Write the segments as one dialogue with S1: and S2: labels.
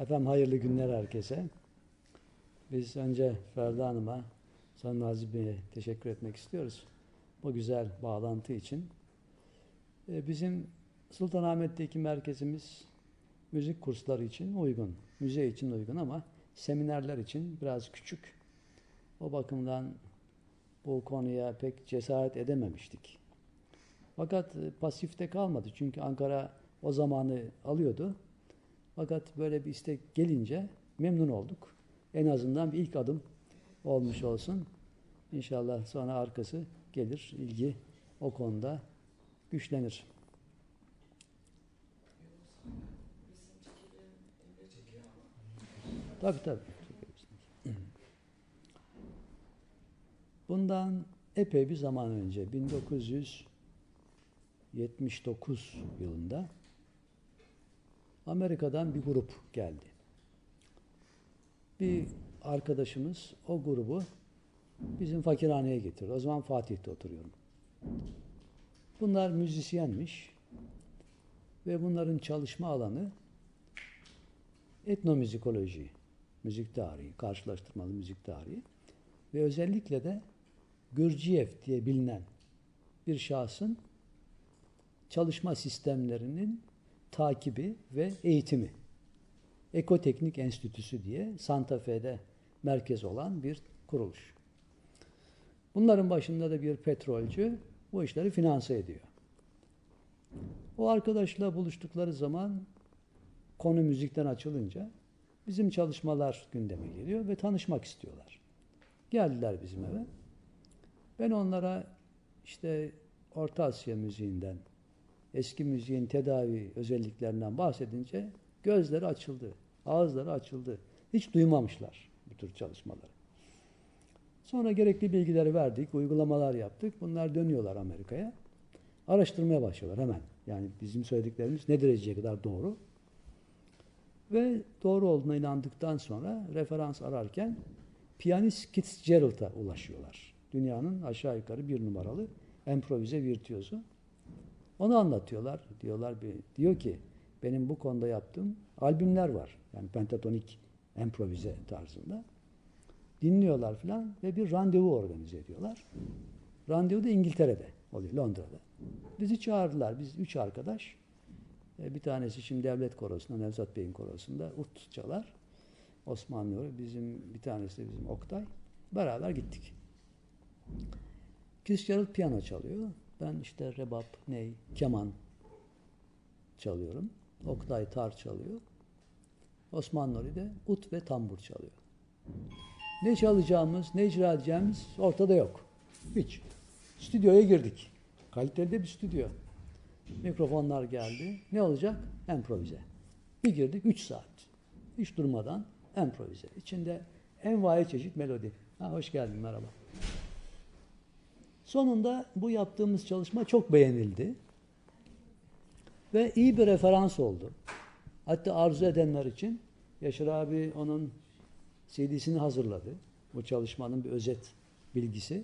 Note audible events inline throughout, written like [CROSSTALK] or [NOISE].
S1: Efendim hayırlı günler herkese. Biz önce Ferda Hanım'a, sonra Nazif Bey'e teşekkür etmek istiyoruz. Bu güzel bağlantı için. Ee, Bizim Sultanahmet'teki merkezimiz müzik kursları için uygun, müze için uygun ama seminerler için biraz küçük. O bakımdan bu konuya pek cesaret edememiştik. Fakat e, pasifte kalmadı çünkü Ankara o zamanı alıyordu. Fakat böyle bir istek gelince memnun olduk. En azından bir ilk adım olmuş olsun. İnşallah sonra arkası gelir, ilgi o konuda güçlenir. Tabii tabii. Bundan epey bir zaman önce 1979 yılında Amerika'dan bir grup geldi. Bir arkadaşımız o grubu bizim fakirhaneye getirdi. O zaman Fatih'te oturuyorum. Bunlar müzisyenmiş ve bunların çalışma alanı etnomüzikoloji, müzik tarihi, karşılaştırmalı müzik tarihi ve özellikle de Gürciyev diye bilinen bir şahsın çalışma sistemlerinin takibi ve eğitimi. Ekoteknik Enstitüsü diye Santa Fe'de merkez olan bir kuruluş. Bunların başında da bir petrolcü bu işleri finanse ediyor. O arkadaşla buluştukları zaman konu müzikten açılınca bizim çalışmalar gündeme geliyor ve tanışmak istiyorlar. Geldiler bizim eve. Ben onlara işte Orta Asya müziğinden, eski müziğin tedavi özelliklerinden bahsedince gözleri açıldı, ağızları açıldı. Hiç duymamışlar bu tür çalışmaları. Sonra gerekli bilgileri verdik, uygulamalar yaptık. Bunlar dönüyorlar Amerika'ya. Araştırmaya başlıyorlar hemen. Yani bizim söylediklerimiz ne dereceye kadar doğru. Ve doğru olduğuna inandıktan sonra referans ararken piyanist Fitzgerald'a ulaşıyorlar. Dünyanın aşağı yukarı bir numaralı improvize virtüozu. Onu anlatıyorlar. Diyorlar bir diyor ki benim bu konuda yaptığım albümler var. Yani pentatonik improvize tarzında. Dinliyorlar filan ve bir randevu organize ediyorlar. Randevu da İngiltere'de oluyor, Londra'da. Bizi çağırdılar. Biz üç arkadaş. E, Bir tanesi şimdi devlet korosunda, Nevzat Bey'in korosunda ut çalar. Osmanlı bizim bir tanesi bizim Oktay. Beraber gittik. Fitzgerald piyano çalıyor. Ben işte rebap, ney, keman çalıyorum. Oktay tar çalıyor. Osman Nuri de ut ve tambur çalıyor. Ne çalacağımız, ne icra edeceğimiz ortada yok. Hiç. Stüdyoya girdik. Kaliteli de bir stüdyo. Mikrofonlar geldi. Ne olacak? Improvize. Bir girdik 3 saat. Hiç durmadan improvize. İçinde envai çeşit melodi. Ha, hoş geldin, merhaba. Sonunda bu yaptığımız çalışma çok beğenildi. Ve iyi bir referans oldu. Hatta arzu edenler için Yaşar abi onun CD'sini hazırladı. Bu çalışmanın bir özet bilgisi.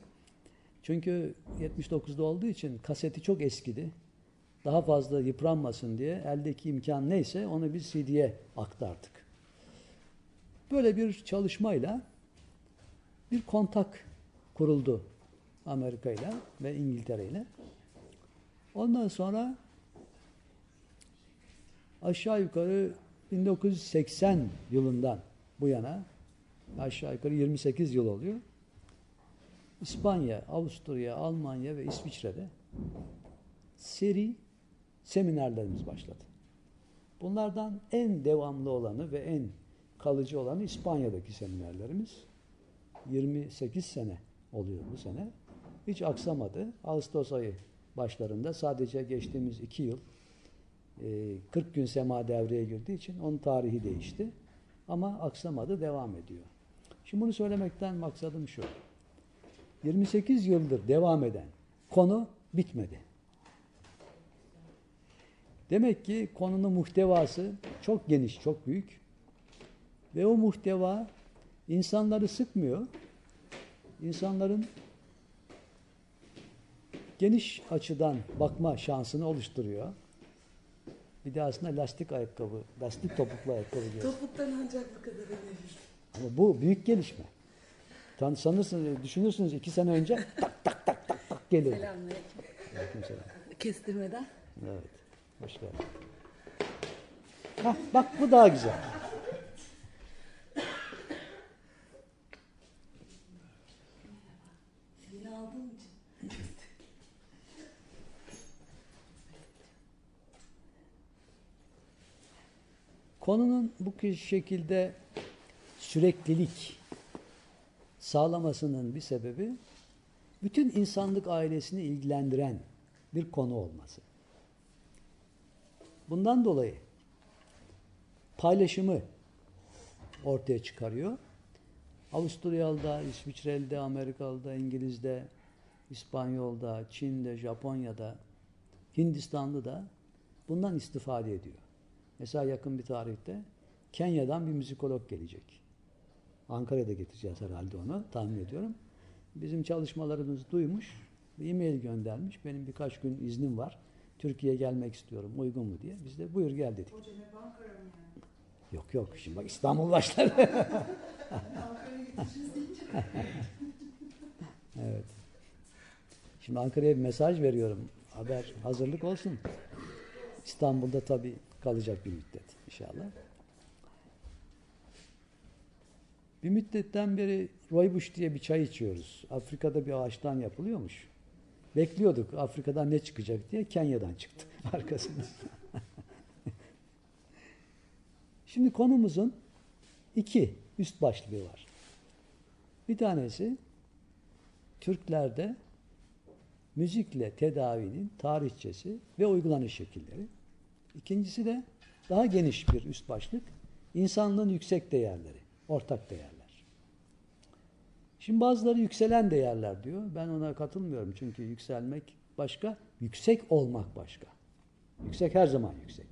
S1: Çünkü 79'da olduğu için kaseti çok eskidi. Daha fazla yıpranmasın diye eldeki imkan neyse onu bir CD'ye aktardık. Böyle bir çalışmayla bir kontak kuruldu Amerika ile ve İngiltere ile. Ondan sonra aşağı yukarı 1980 yılından bu yana aşağı yukarı 28 yıl oluyor. İspanya, Avusturya, Almanya ve İsviçre'de seri seminerlerimiz başladı. Bunlardan en devamlı olanı ve en kalıcı olanı İspanya'daki seminerlerimiz. 28 sene oluyor bu sene. Hiç aksamadı. Ağustos ayı başlarında sadece geçtiğimiz iki yıl 40 gün sema devreye girdiği için onun tarihi değişti. Ama aksamadı, devam ediyor. Şimdi bunu söylemekten maksadım şu. 28 yıldır devam eden konu bitmedi. Demek ki konunun muhtevası çok geniş, çok büyük. Ve o muhteva insanları sıkmıyor. İnsanların geniş açıdan bakma şansını oluşturuyor. Bir de aslında lastik ayakkabı, lastik topuklu ayakkabı diyor.
S2: Topuktan ancak bu kadar edebilir.
S1: Ama bu büyük gelişme. Tan sanırsınız, düşünürsünüz iki sene önce tak tak tak tak tak geliyor.
S2: Selamünaleyküm.
S1: Aleykümselam.
S2: Kestirmeden.
S1: Evet. Hoş geldin. Hah, bak bu daha güzel. Konunun bu şekilde süreklilik sağlamasının bir sebebi bütün insanlık ailesini ilgilendiren bir konu olması. Bundan dolayı paylaşımı ortaya çıkarıyor. Avusturyalı'da, İsviçreli'de, Amerikalı'da, İngiliz'de, İspanyol'da, Çin'de, Japonya'da, Hindistanlı'da bundan istifade ediyor. Mesela yakın bir tarihte Kenya'dan bir müzikolog gelecek. Ankara'da getireceğiz herhalde onu tahmin ediyorum. Bizim çalışmalarımızı duymuş, bir e-mail göndermiş. Benim birkaç gün iznim var. Türkiye'ye gelmek istiyorum. Uygun mu diye. Biz de buyur gel dedik.
S3: Hocam hep Ankara mı yani?
S1: Yok yok şimdi bak İstanbul başladı. [LAUGHS] [LAUGHS]
S3: Ankara'ya deyince.
S1: evet. Şimdi Ankara'ya bir mesaj veriyorum. Haber hazırlık olsun. İstanbul'da tabii kalacak bir müddet inşallah. Bir müddetten beri rooibos diye bir çay içiyoruz. Afrika'da bir ağaçtan yapılıyormuş. Bekliyorduk Afrika'dan ne çıkacak diye Kenya'dan çıktı [LAUGHS] arkasında. [LAUGHS] Şimdi konumuzun iki üst başlığı var. Bir tanesi Türklerde müzikle tedavinin tarihçesi ve uygulanış şekilleri. İkincisi de daha geniş bir üst başlık, insanlığın yüksek değerleri, ortak değerler. Şimdi bazıları yükselen değerler diyor. Ben ona katılmıyorum çünkü yükselmek başka, yüksek olmak başka. Yüksek her zaman yüksek.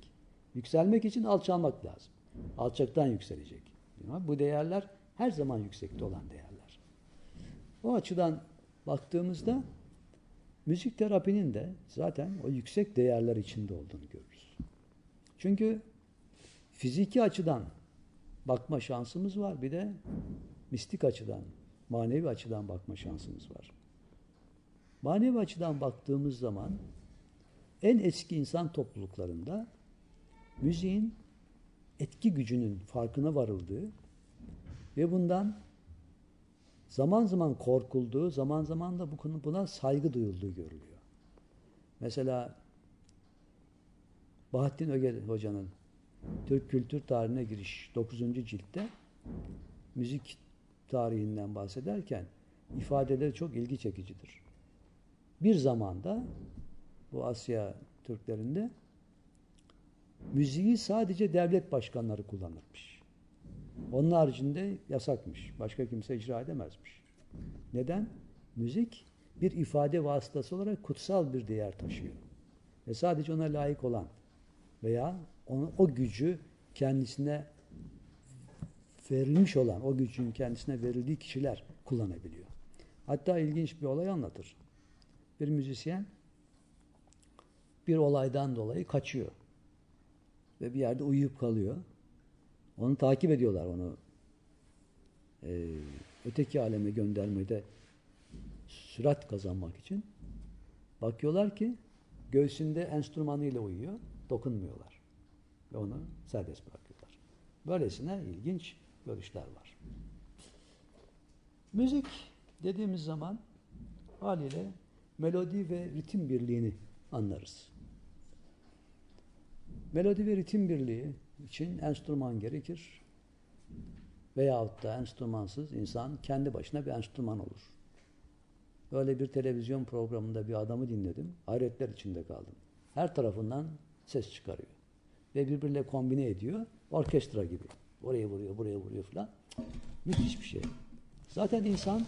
S1: Yükselmek için alçalmak lazım. Alçaktan yükselecek. Bu değerler her zaman yüksekte olan değerler. O açıdan baktığımızda müzik terapinin de zaten o yüksek değerler içinde olduğunu görürüz. Çünkü fiziki açıdan bakma şansımız var. Bir de mistik açıdan, manevi açıdan bakma şansımız var. Manevi açıdan baktığımız zaman en eski insan topluluklarında müziğin etki gücünün farkına varıldığı ve bundan zaman zaman korkulduğu, zaman zaman da bu konu buna saygı duyulduğu görülüyor. Mesela Bahattin Öger Hoca'nın Türk Kültür Tarihine Giriş 9. ciltte müzik tarihinden bahsederken ifadeleri çok ilgi çekicidir. Bir zamanda bu Asya Türklerinde müziği sadece devlet başkanları kullanırmış. Onun haricinde yasakmış. Başka kimse icra edemezmiş. Neden? Müzik bir ifade vasıtası olarak kutsal bir değer taşıyor. Ve sadece ona layık olan veya onu, o gücü kendisine verilmiş olan, o gücün kendisine verildiği kişiler kullanabiliyor. Hatta ilginç bir olay anlatır. Bir müzisyen bir olaydan dolayı kaçıyor. Ve bir yerde uyuyup kalıyor. Onu takip ediyorlar onu. Ee, öteki aleme göndermede sürat kazanmak için. Bakıyorlar ki göğsünde enstrümanıyla uyuyor. Dokunmuyorlar. Ve onu serbest bırakıyorlar. Böylesine ilginç görüşler var. Müzik dediğimiz zaman haliyle melodi ve ritim birliğini anlarız. Melodi ve ritim birliği için enstrüman gerekir. Veyahut da enstrümansız insan kendi başına bir enstrüman olur. Böyle bir televizyon programında bir adamı dinledim. Hayretler içinde kaldım. Her tarafından ses çıkarıyor. Ve birbiriyle kombine ediyor. Orkestra gibi. Oraya vuruyor, buraya vuruyor falan. Müthiş bir şey. Zaten insan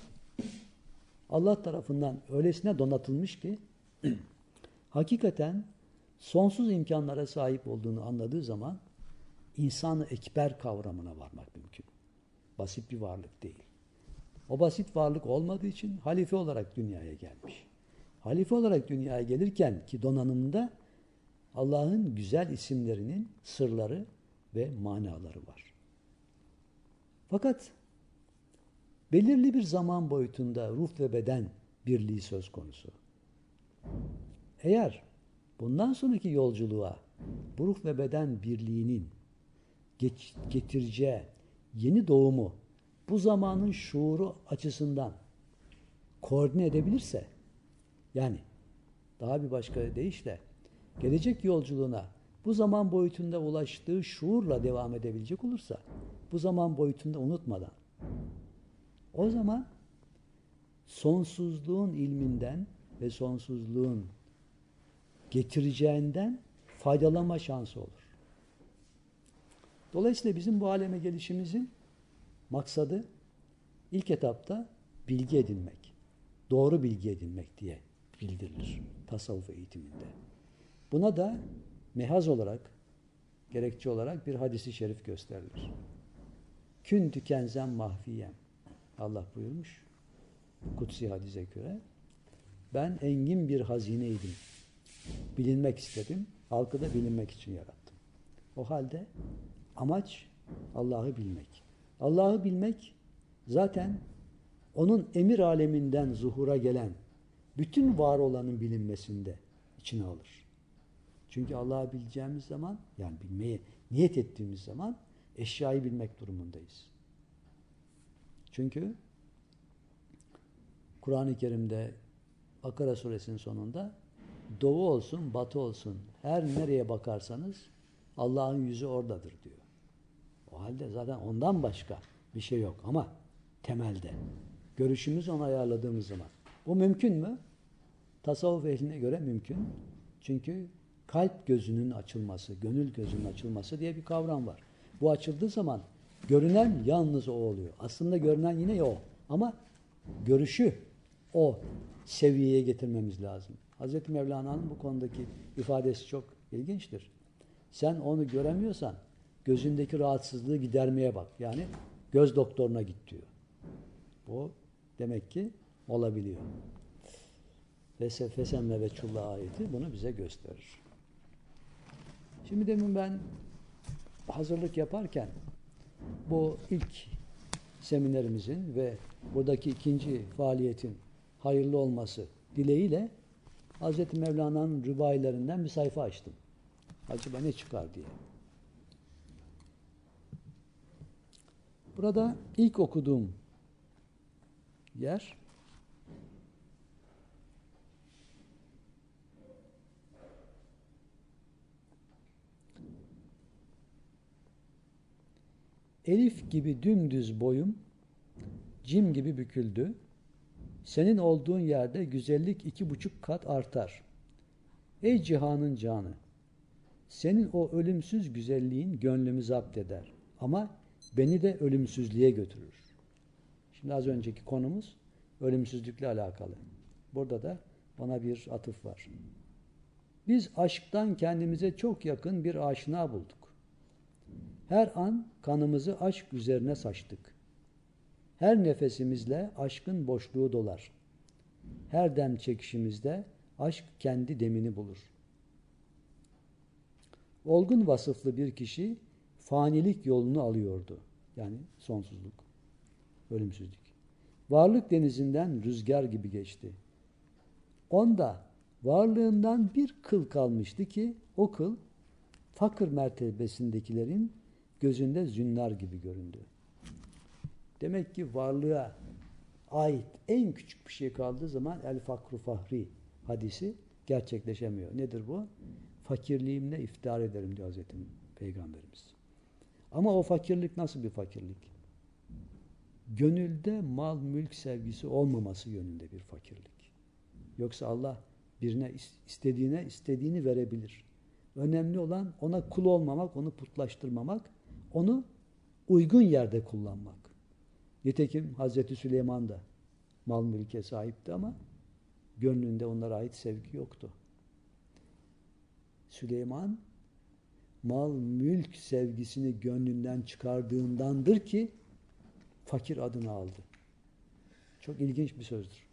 S1: Allah tarafından öylesine donatılmış ki [CLEARS THROAT] hakikaten sonsuz imkanlara sahip olduğunu anladığı zaman insanı ekber kavramına varmak mümkün. Basit bir varlık değil. O basit varlık olmadığı için halife olarak dünyaya gelmiş. Halife olarak dünyaya gelirken ki donanımında Allah'ın güzel isimlerinin sırları ve manaları var. Fakat belirli bir zaman boyutunda ruh ve beden birliği söz konusu. Eğer bundan sonraki yolculuğa bu ruh ve beden birliğinin getireceği yeni doğumu bu zamanın şuuru açısından koordine edebilirse yani daha bir başka deyişle gelecek yolculuğuna bu zaman boyutunda ulaştığı şuurla devam edebilecek olursa bu zaman boyutunda unutmadan o zaman sonsuzluğun ilminden ve sonsuzluğun getireceğinden faydalanma şansı olur. Dolayısıyla bizim bu aleme gelişimizin maksadı ilk etapta bilgi edinmek, doğru bilgi edinmek diye bildirilir tasavvuf eğitiminde. Buna da mehaz olarak, gerekçe olarak bir hadisi şerif gösterilir. Kün tükenzen mahfiyem. Allah buyurmuş. Kutsi hadise göre. Ben engin bir hazineydim. Bilinmek istedim. Halkı da bilinmek için yarattım. O halde amaç Allah'ı bilmek. Allah'ı bilmek zaten onun emir aleminden zuhura gelen bütün var olanın bilinmesinde içine alır. Çünkü Allah'ı bileceğimiz zaman yani bilmeye niyet ettiğimiz zaman eşyayı bilmek durumundayız. Çünkü Kur'an-ı Kerim'de Bakara suresinin sonunda doğu olsun, batı olsun her nereye bakarsanız Allah'ın yüzü oradadır diyor. O halde zaten ondan başka bir şey yok ama temelde görüşümüz onu ayarladığımız zaman. Bu mümkün mü? Tasavvuf ehline göre mümkün. Çünkü kalp gözünün açılması, gönül gözünün açılması diye bir kavram var. Bu açıldığı zaman görünen yalnız o oluyor. Aslında görünen yine o. Ama görüşü o seviyeye getirmemiz lazım. Hazreti Mevlana'nın bu konudaki ifadesi çok ilginçtir. Sen onu göremiyorsan gözündeki rahatsızlığı gidermeye bak. Yani göz doktoruna git diyor. Bu demek ki olabiliyor. Fesemle ve çulla ayeti bunu bize gösterir. Şimdi demin ben hazırlık yaparken bu ilk seminerimizin ve buradaki ikinci faaliyetin hayırlı olması dileğiyle Hz. Mevlana'nın rübailerinden bir sayfa açtım. Acaba ne çıkar diye. Burada ilk okuduğum yer Elif gibi dümdüz boyum, cim gibi büküldü. Senin olduğun yerde güzellik iki buçuk kat artar. Ey cihanın canı! Senin o ölümsüz güzelliğin gönlümü zapt eder. Ama beni de ölümsüzlüğe götürür. Şimdi az önceki konumuz ölümsüzlükle alakalı. Burada da bana bir atıf var. Biz aşktan kendimize çok yakın bir aşina bulduk. Her an kanımızı aşk üzerine saçtık. Her nefesimizle aşkın boşluğu dolar. Her dem çekişimizde aşk kendi demini bulur. Olgun vasıflı bir kişi fanilik yolunu alıyordu. Yani sonsuzluk, ölümsüzlük. Varlık denizinden rüzgar gibi geçti. Onda varlığından bir kıl kalmıştı ki o kıl fakir mertebesindekilerin gözünde zünnar gibi göründü. Demek ki varlığa ait en küçük bir şey kaldığı zaman el fakru fahri hadisi gerçekleşemiyor. Nedir bu? Fakirliğimle iftihar ederim diyor Hazreti Peygamberimiz. Ama o fakirlik nasıl bir fakirlik? Gönülde mal mülk sevgisi olmaması yönünde bir fakirlik. Yoksa Allah birine istediğine istediğini verebilir. Önemli olan ona kul olmamak, onu putlaştırmamak, onu uygun yerde kullanmak. Nitekim Hazreti Süleyman da mal mülke sahipti ama gönlünde onlara ait sevgi yoktu. Süleyman mal mülk sevgisini gönlünden çıkardığındandır ki fakir adını aldı. Çok ilginç bir sözdür.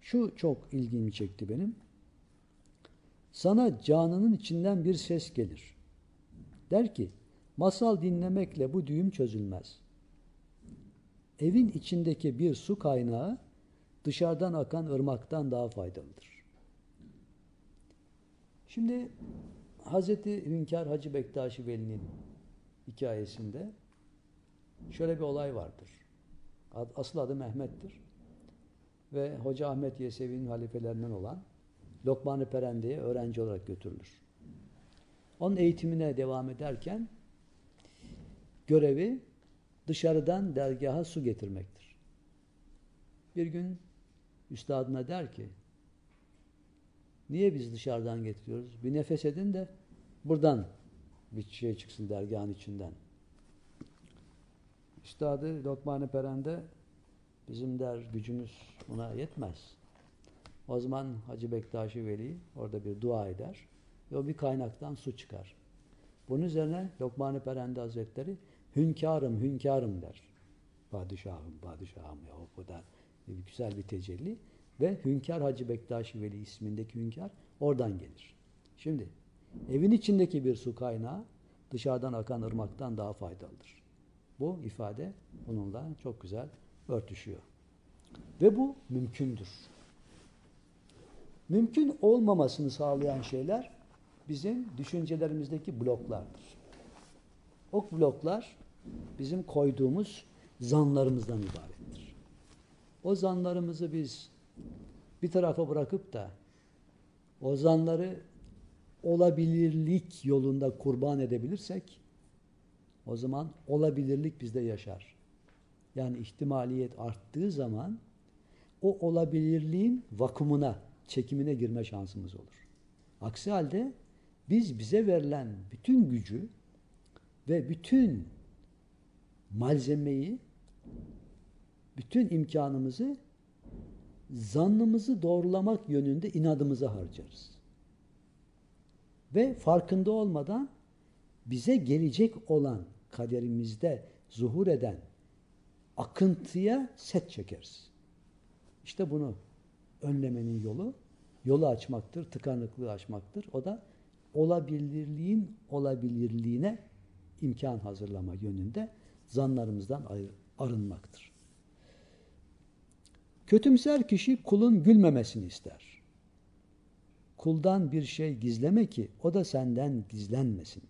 S1: Şu çok ilgimi çekti benim. Sana canının içinden bir ses gelir. Der ki, masal dinlemekle bu düğüm çözülmez. Evin içindeki bir su kaynağı dışarıdan akan ırmaktan daha faydalıdır. Şimdi Hazreti Hünkar Hacı Bektaşi Veli'nin hikayesinde şöyle bir olay vardır. Asıl adı Mehmet'tir. Ve Hoca Ahmet Yesevi'nin halifelerinden olan Lokman-ı Perende'ye öğrenci olarak götürülür. Onun eğitimine devam ederken görevi dışarıdan dergaha su getirmektir. Bir gün üstadına der ki niye biz dışarıdan getiriyoruz? Bir nefes edin de buradan bir şey çıksın dergahın içinden. Üstadı Lokman-ı Peren'de bizim der gücümüz buna yetmez. O zaman Hacı Bektaşi Veli orada bir dua eder ve o bir kaynaktan su çıkar. Bunun üzerine Lokman-ı Perendi Hazretleri hünkârım hünkârım der. Padişahım padişahım ya o da güzel bir tecelli ve Hünkar Hacı Bektaşi Veli ismindeki hünkâr oradan gelir. Şimdi evin içindeki bir su kaynağı dışarıdan akan ırmaktan daha faydalıdır. Bu ifade bununla çok güzel örtüşüyor. Ve bu mümkündür. Mümkün olmamasını sağlayan şeyler bizim düşüncelerimizdeki bloklardır. O bloklar bizim koyduğumuz zanlarımızdan ibarettir. O zanlarımızı biz bir tarafa bırakıp da o zanları olabilirlik yolunda kurban edebilirsek o zaman olabilirlik bizde yaşar. Yani ihtimaliyet arttığı zaman o olabilirliğin vakumuna, çekimine girme şansımız olur. Aksi halde biz bize verilen bütün gücü ve bütün malzemeyi, bütün imkanımızı zannımızı doğrulamak yönünde inadımıza harcarız. Ve farkında olmadan bize gelecek olan kaderimizde zuhur eden akıntıya set çekeriz. İşte bunu önlemenin yolu, yolu açmaktır, tıkanıklığı açmaktır. O da olabilirliğin olabilirliğine imkan hazırlama yönünde zanlarımızdan arınmaktır. Kötümser kişi kulun gülmemesini ister. Kuldan bir şey gizleme ki o da senden gizlenmesin.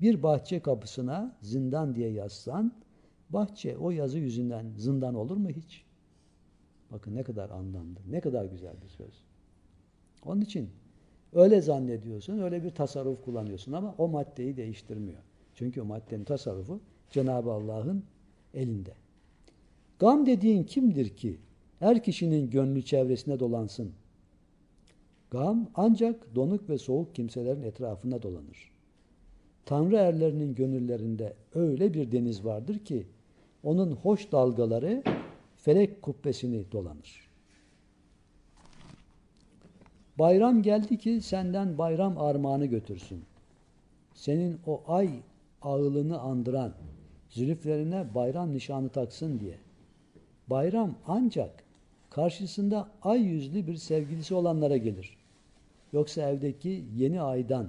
S1: Bir bahçe kapısına zindan diye yazsan, bahçe o yazı yüzünden zindan olur mu hiç? Bakın ne kadar anlamlı, ne kadar güzel bir söz. Onun için öyle zannediyorsun, öyle bir tasarruf kullanıyorsun ama o maddeyi değiştirmiyor. Çünkü o maddenin tasarrufu Cenab-ı Allah'ın elinde. Gam dediğin kimdir ki her kişinin gönlü çevresine dolansın? Gam ancak donuk ve soğuk kimselerin etrafında dolanır. Tanrı erlerinin gönüllerinde öyle bir deniz vardır ki onun hoş dalgaları felek kubbesini dolanır. Bayram geldi ki senden bayram armağanı götürsün. Senin o ay ağılını andıran zülüflerine bayram nişanı taksın diye. Bayram ancak karşısında ay yüzlü bir sevgilisi olanlara gelir. Yoksa evdeki yeni aydan,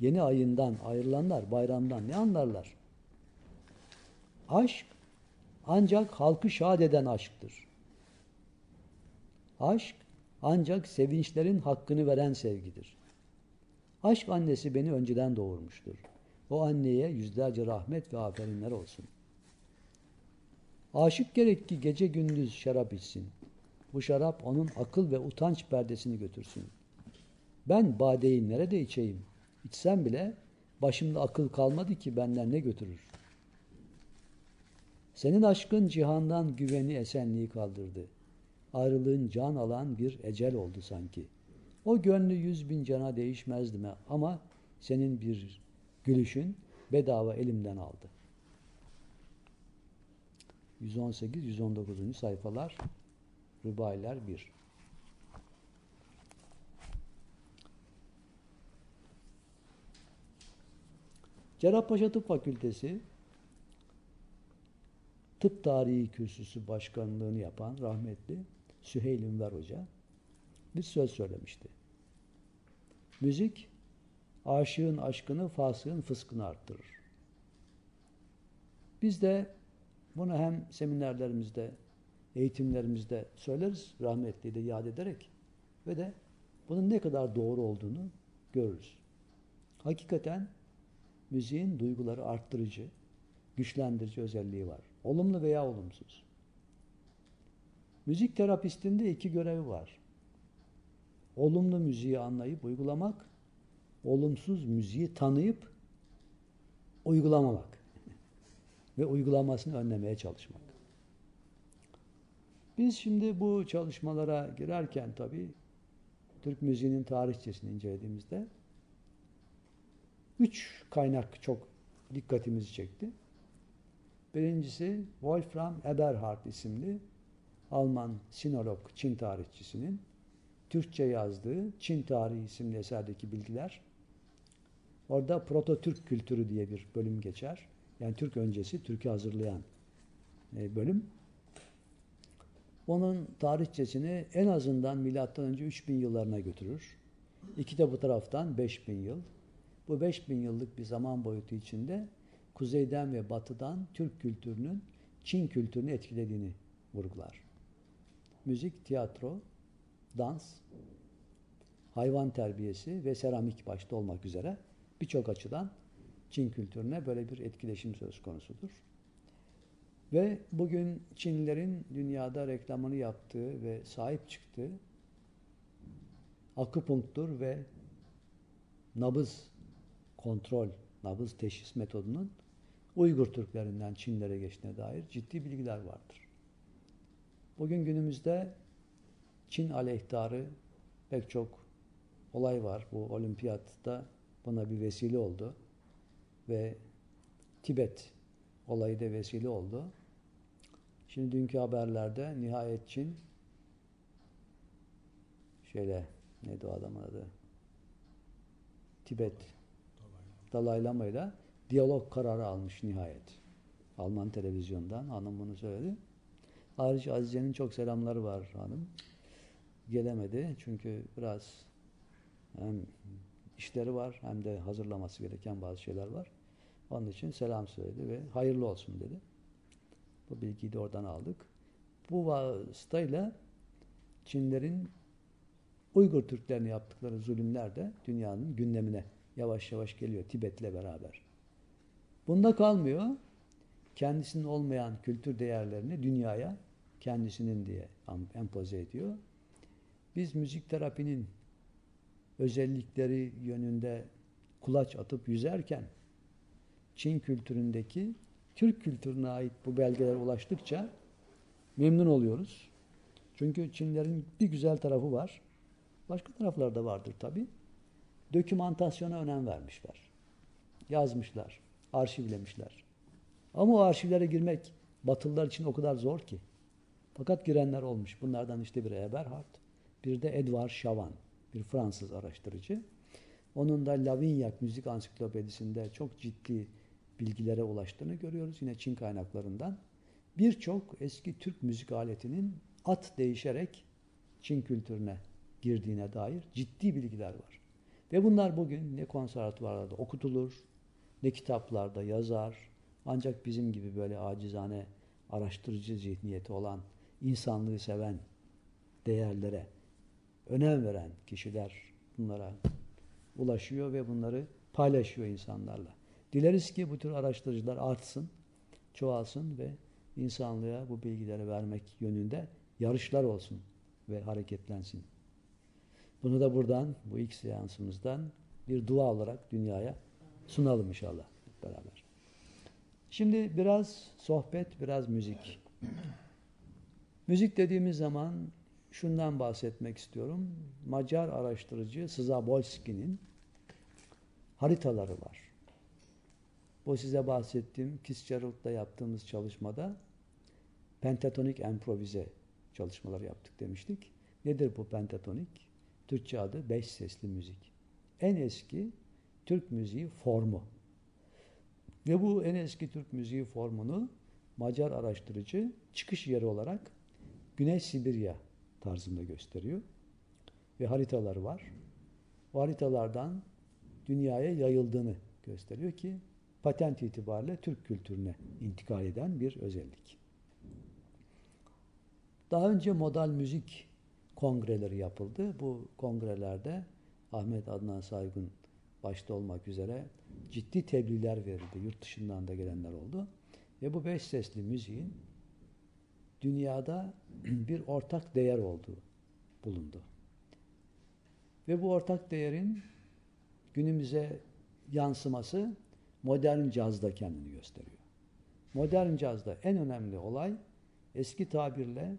S1: yeni ayından ayrılanlar bayramdan ne anlarlar? Aşk ancak halkı şad eden aşktır. Aşk ancak sevinçlerin hakkını veren sevgidir. Aşk annesi beni önceden doğurmuştur. O anneye yüzlerce rahmet ve aferinler olsun. Aşık gerek ki gece gündüz şarap içsin. Bu şarap onun akıl ve utanç perdesini götürsün. Ben badeyi nerede içeyim? İçsem bile başımda akıl kalmadı ki benden ne götürür? Senin aşkın cihandan güveni esenliği kaldırdı. Ayrılığın can alan bir ecel oldu sanki. O gönlü yüz bin cana değişmezdi mi ama senin bir gülüşün bedava elimden aldı. 118-119. sayfalar Rübailer 1 Cerrahpaşa Tıp Fakültesi Tıp Tarihi Kürsüsü Başkanlığını yapan rahmetli Süheyl Ünver Hoca bir söz söylemişti. Müzik aşığın aşkını, fasığın fıskını arttırır. Biz de bunu hem seminerlerimizde, eğitimlerimizde söyleriz, rahmetli de yad ederek ve de bunun ne kadar doğru olduğunu görürüz. Hakikaten müziğin duyguları arttırıcı, güçlendirici özelliği var. Olumlu veya olumsuz. Müzik terapistinde iki görevi var. Olumlu müziği anlayıp uygulamak, olumsuz müziği tanıyıp uygulamamak [LAUGHS] ve uygulamasını önlemeye çalışmak. Biz şimdi bu çalışmalara girerken tabii Türk müziğinin tarihçesini incelediğimizde üç kaynak çok dikkatimizi çekti. Birincisi Wolfram Eberhard isimli Alman sinolog Çin tarihçisinin Türkçe yazdığı Çin Tarihi isimli eserdeki bilgiler. Orada Proto-Türk kültürü diye bir bölüm geçer. Yani Türk öncesi, Türk'ü hazırlayan e, bölüm. Onun tarihçesini en azından milattan önce 3000 yıllarına götürür. İki de bu taraftan 5000 yıl. Bu 5000 yıllık bir zaman boyutu içinde kuzeyden ve batıdan Türk kültürünün Çin kültürünü etkilediğini vurgular. Müzik, tiyatro, dans, hayvan terbiyesi ve seramik başta olmak üzere birçok açıdan Çin kültürüne böyle bir etkileşim söz konusudur. Ve bugün Çinlilerin dünyada reklamını yaptığı ve sahip çıktığı akupunktur ve nabız kontrol, nabız teşhis metodunun Uygur Türklerinden Çinlere geçtiğine dair ciddi bilgiler vardır. Bugün günümüzde Çin aleyhtarı pek çok olay var. Bu olimpiyatta buna bir vesile oldu. Ve Tibet olayı da vesile oldu. Şimdi dünkü haberlerde nihayet Çin şöyle neydi o adamın adı? Tibet Dalai Lama ile diyalog kararı almış nihayet. Alman televizyondan hanım bunu söyledi. Ayrıca Azize'nin çok selamları var hanım. Gelemedi çünkü biraz hem işleri var hem de hazırlaması gereken bazı şeyler var. Onun için selam söyledi ve hayırlı olsun dedi. Bu bilgiyi de oradan aldık. Bu vasıtayla Çinlerin Uygur Türklerine yaptıkları zulümler de dünyanın gündemine yavaş yavaş geliyor Tibet'le beraber. Bunda kalmıyor. Kendisinin olmayan kültür değerlerini dünyaya kendisinin diye empoze ediyor. Biz müzik terapinin özellikleri yönünde kulaç atıp yüzerken Çin kültüründeki Türk kültürüne ait bu belgeler ulaştıkça memnun oluyoruz. Çünkü Çinlerin bir güzel tarafı var. Başka taraflar da vardır tabi. Dokümantasyona önem vermişler. Yazmışlar, arşivlemişler. Ama o arşivlere girmek Batılılar için o kadar zor ki. Fakat girenler olmuş. Bunlardan işte bir Eberhard, bir de Edward Chavan, bir Fransız araştırıcı. Onun da Lavignac Müzik Ansiklopedisinde çok ciddi bilgilere ulaştığını görüyoruz yine Çin kaynaklarından. Birçok eski Türk müzik aletinin at değişerek Çin kültürüne girdiğine dair ciddi bilgiler var. Ve bunlar bugün ne konservatuvarlarda okutulur, ne kitaplarda yazar. Ancak bizim gibi böyle acizane araştırıcı zihniyeti olan, insanlığı seven değerlere önem veren kişiler bunlara ulaşıyor ve bunları paylaşıyor insanlarla. Dileriz ki bu tür araştırıcılar artsın, çoğalsın ve insanlığa bu bilgileri vermek yönünde yarışlar olsun ve hareketlensin. Bunu da buradan, bu ilk seansımızdan bir dua olarak dünyaya sunalım inşallah beraber. Şimdi biraz sohbet, biraz müzik. müzik dediğimiz zaman şundan bahsetmek istiyorum. Macar araştırıcı Szabolski'nin haritaları var. Bu size bahsettiğim Fitzgerald'da yaptığımız çalışmada pentatonik improvize çalışmaları yaptık demiştik. Nedir bu pentatonik? Türkçe adı beş sesli müzik. En eski Türk müziği formu. Ve bu en eski Türk müziği formunu Macar araştırıcı çıkış yeri olarak Güney Sibirya tarzında gösteriyor. Ve haritaları var. O haritalardan dünyaya yayıldığını gösteriyor ki patent itibariyle Türk kültürüne intikal eden bir özellik. Daha önce modal müzik kongreleri yapıldı. Bu kongrelerde Ahmet Adnan Saygun başta olmak üzere ciddi tebliğler verildi. Yurt dışından da gelenler oldu. Ve bu beş sesli müziğin dünyada [CLEARS THROAT] bir ortak değer olduğu bulundu. Ve bu ortak değerin günümüze yansıması modern cazda kendini gösteriyor. Modern cazda en önemli olay eski tabirle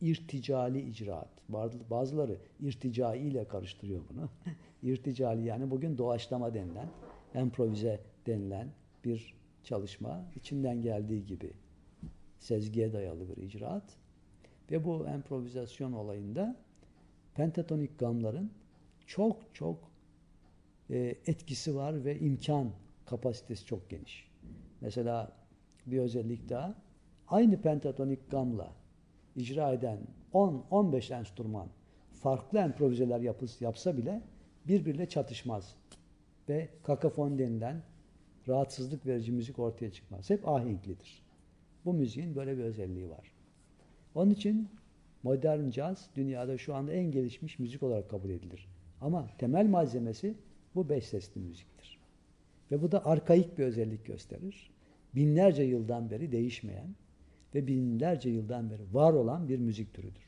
S1: irticali icraat. Bazıları irticai ile karıştırıyor bunu. [LAUGHS] irticali yani bugün doğaçlama denilen, improvize denilen bir çalışma. içinden geldiği gibi sezgiye dayalı bir icraat. Ve bu improvizasyon olayında pentatonik gamların çok çok e, etkisi var ve imkan kapasitesi çok geniş. Mesela bir özellik daha aynı pentatonik gamla icra eden 10-15 enstrüman farklı improvizeler yapıs, yapsa bile birbiriyle çatışmaz. Ve kakafon denilen rahatsızlık verici müzik ortaya çıkmaz. Hep ahenklidir. Bu müziğin böyle bir özelliği var. Onun için modern caz dünyada şu anda en gelişmiş müzik olarak kabul edilir. Ama temel malzemesi bu beş sesli müziktir. Ve bu da arkaik bir özellik gösterir. Binlerce yıldan beri değişmeyen ve binlerce yıldan beri var olan bir müzik türüdür.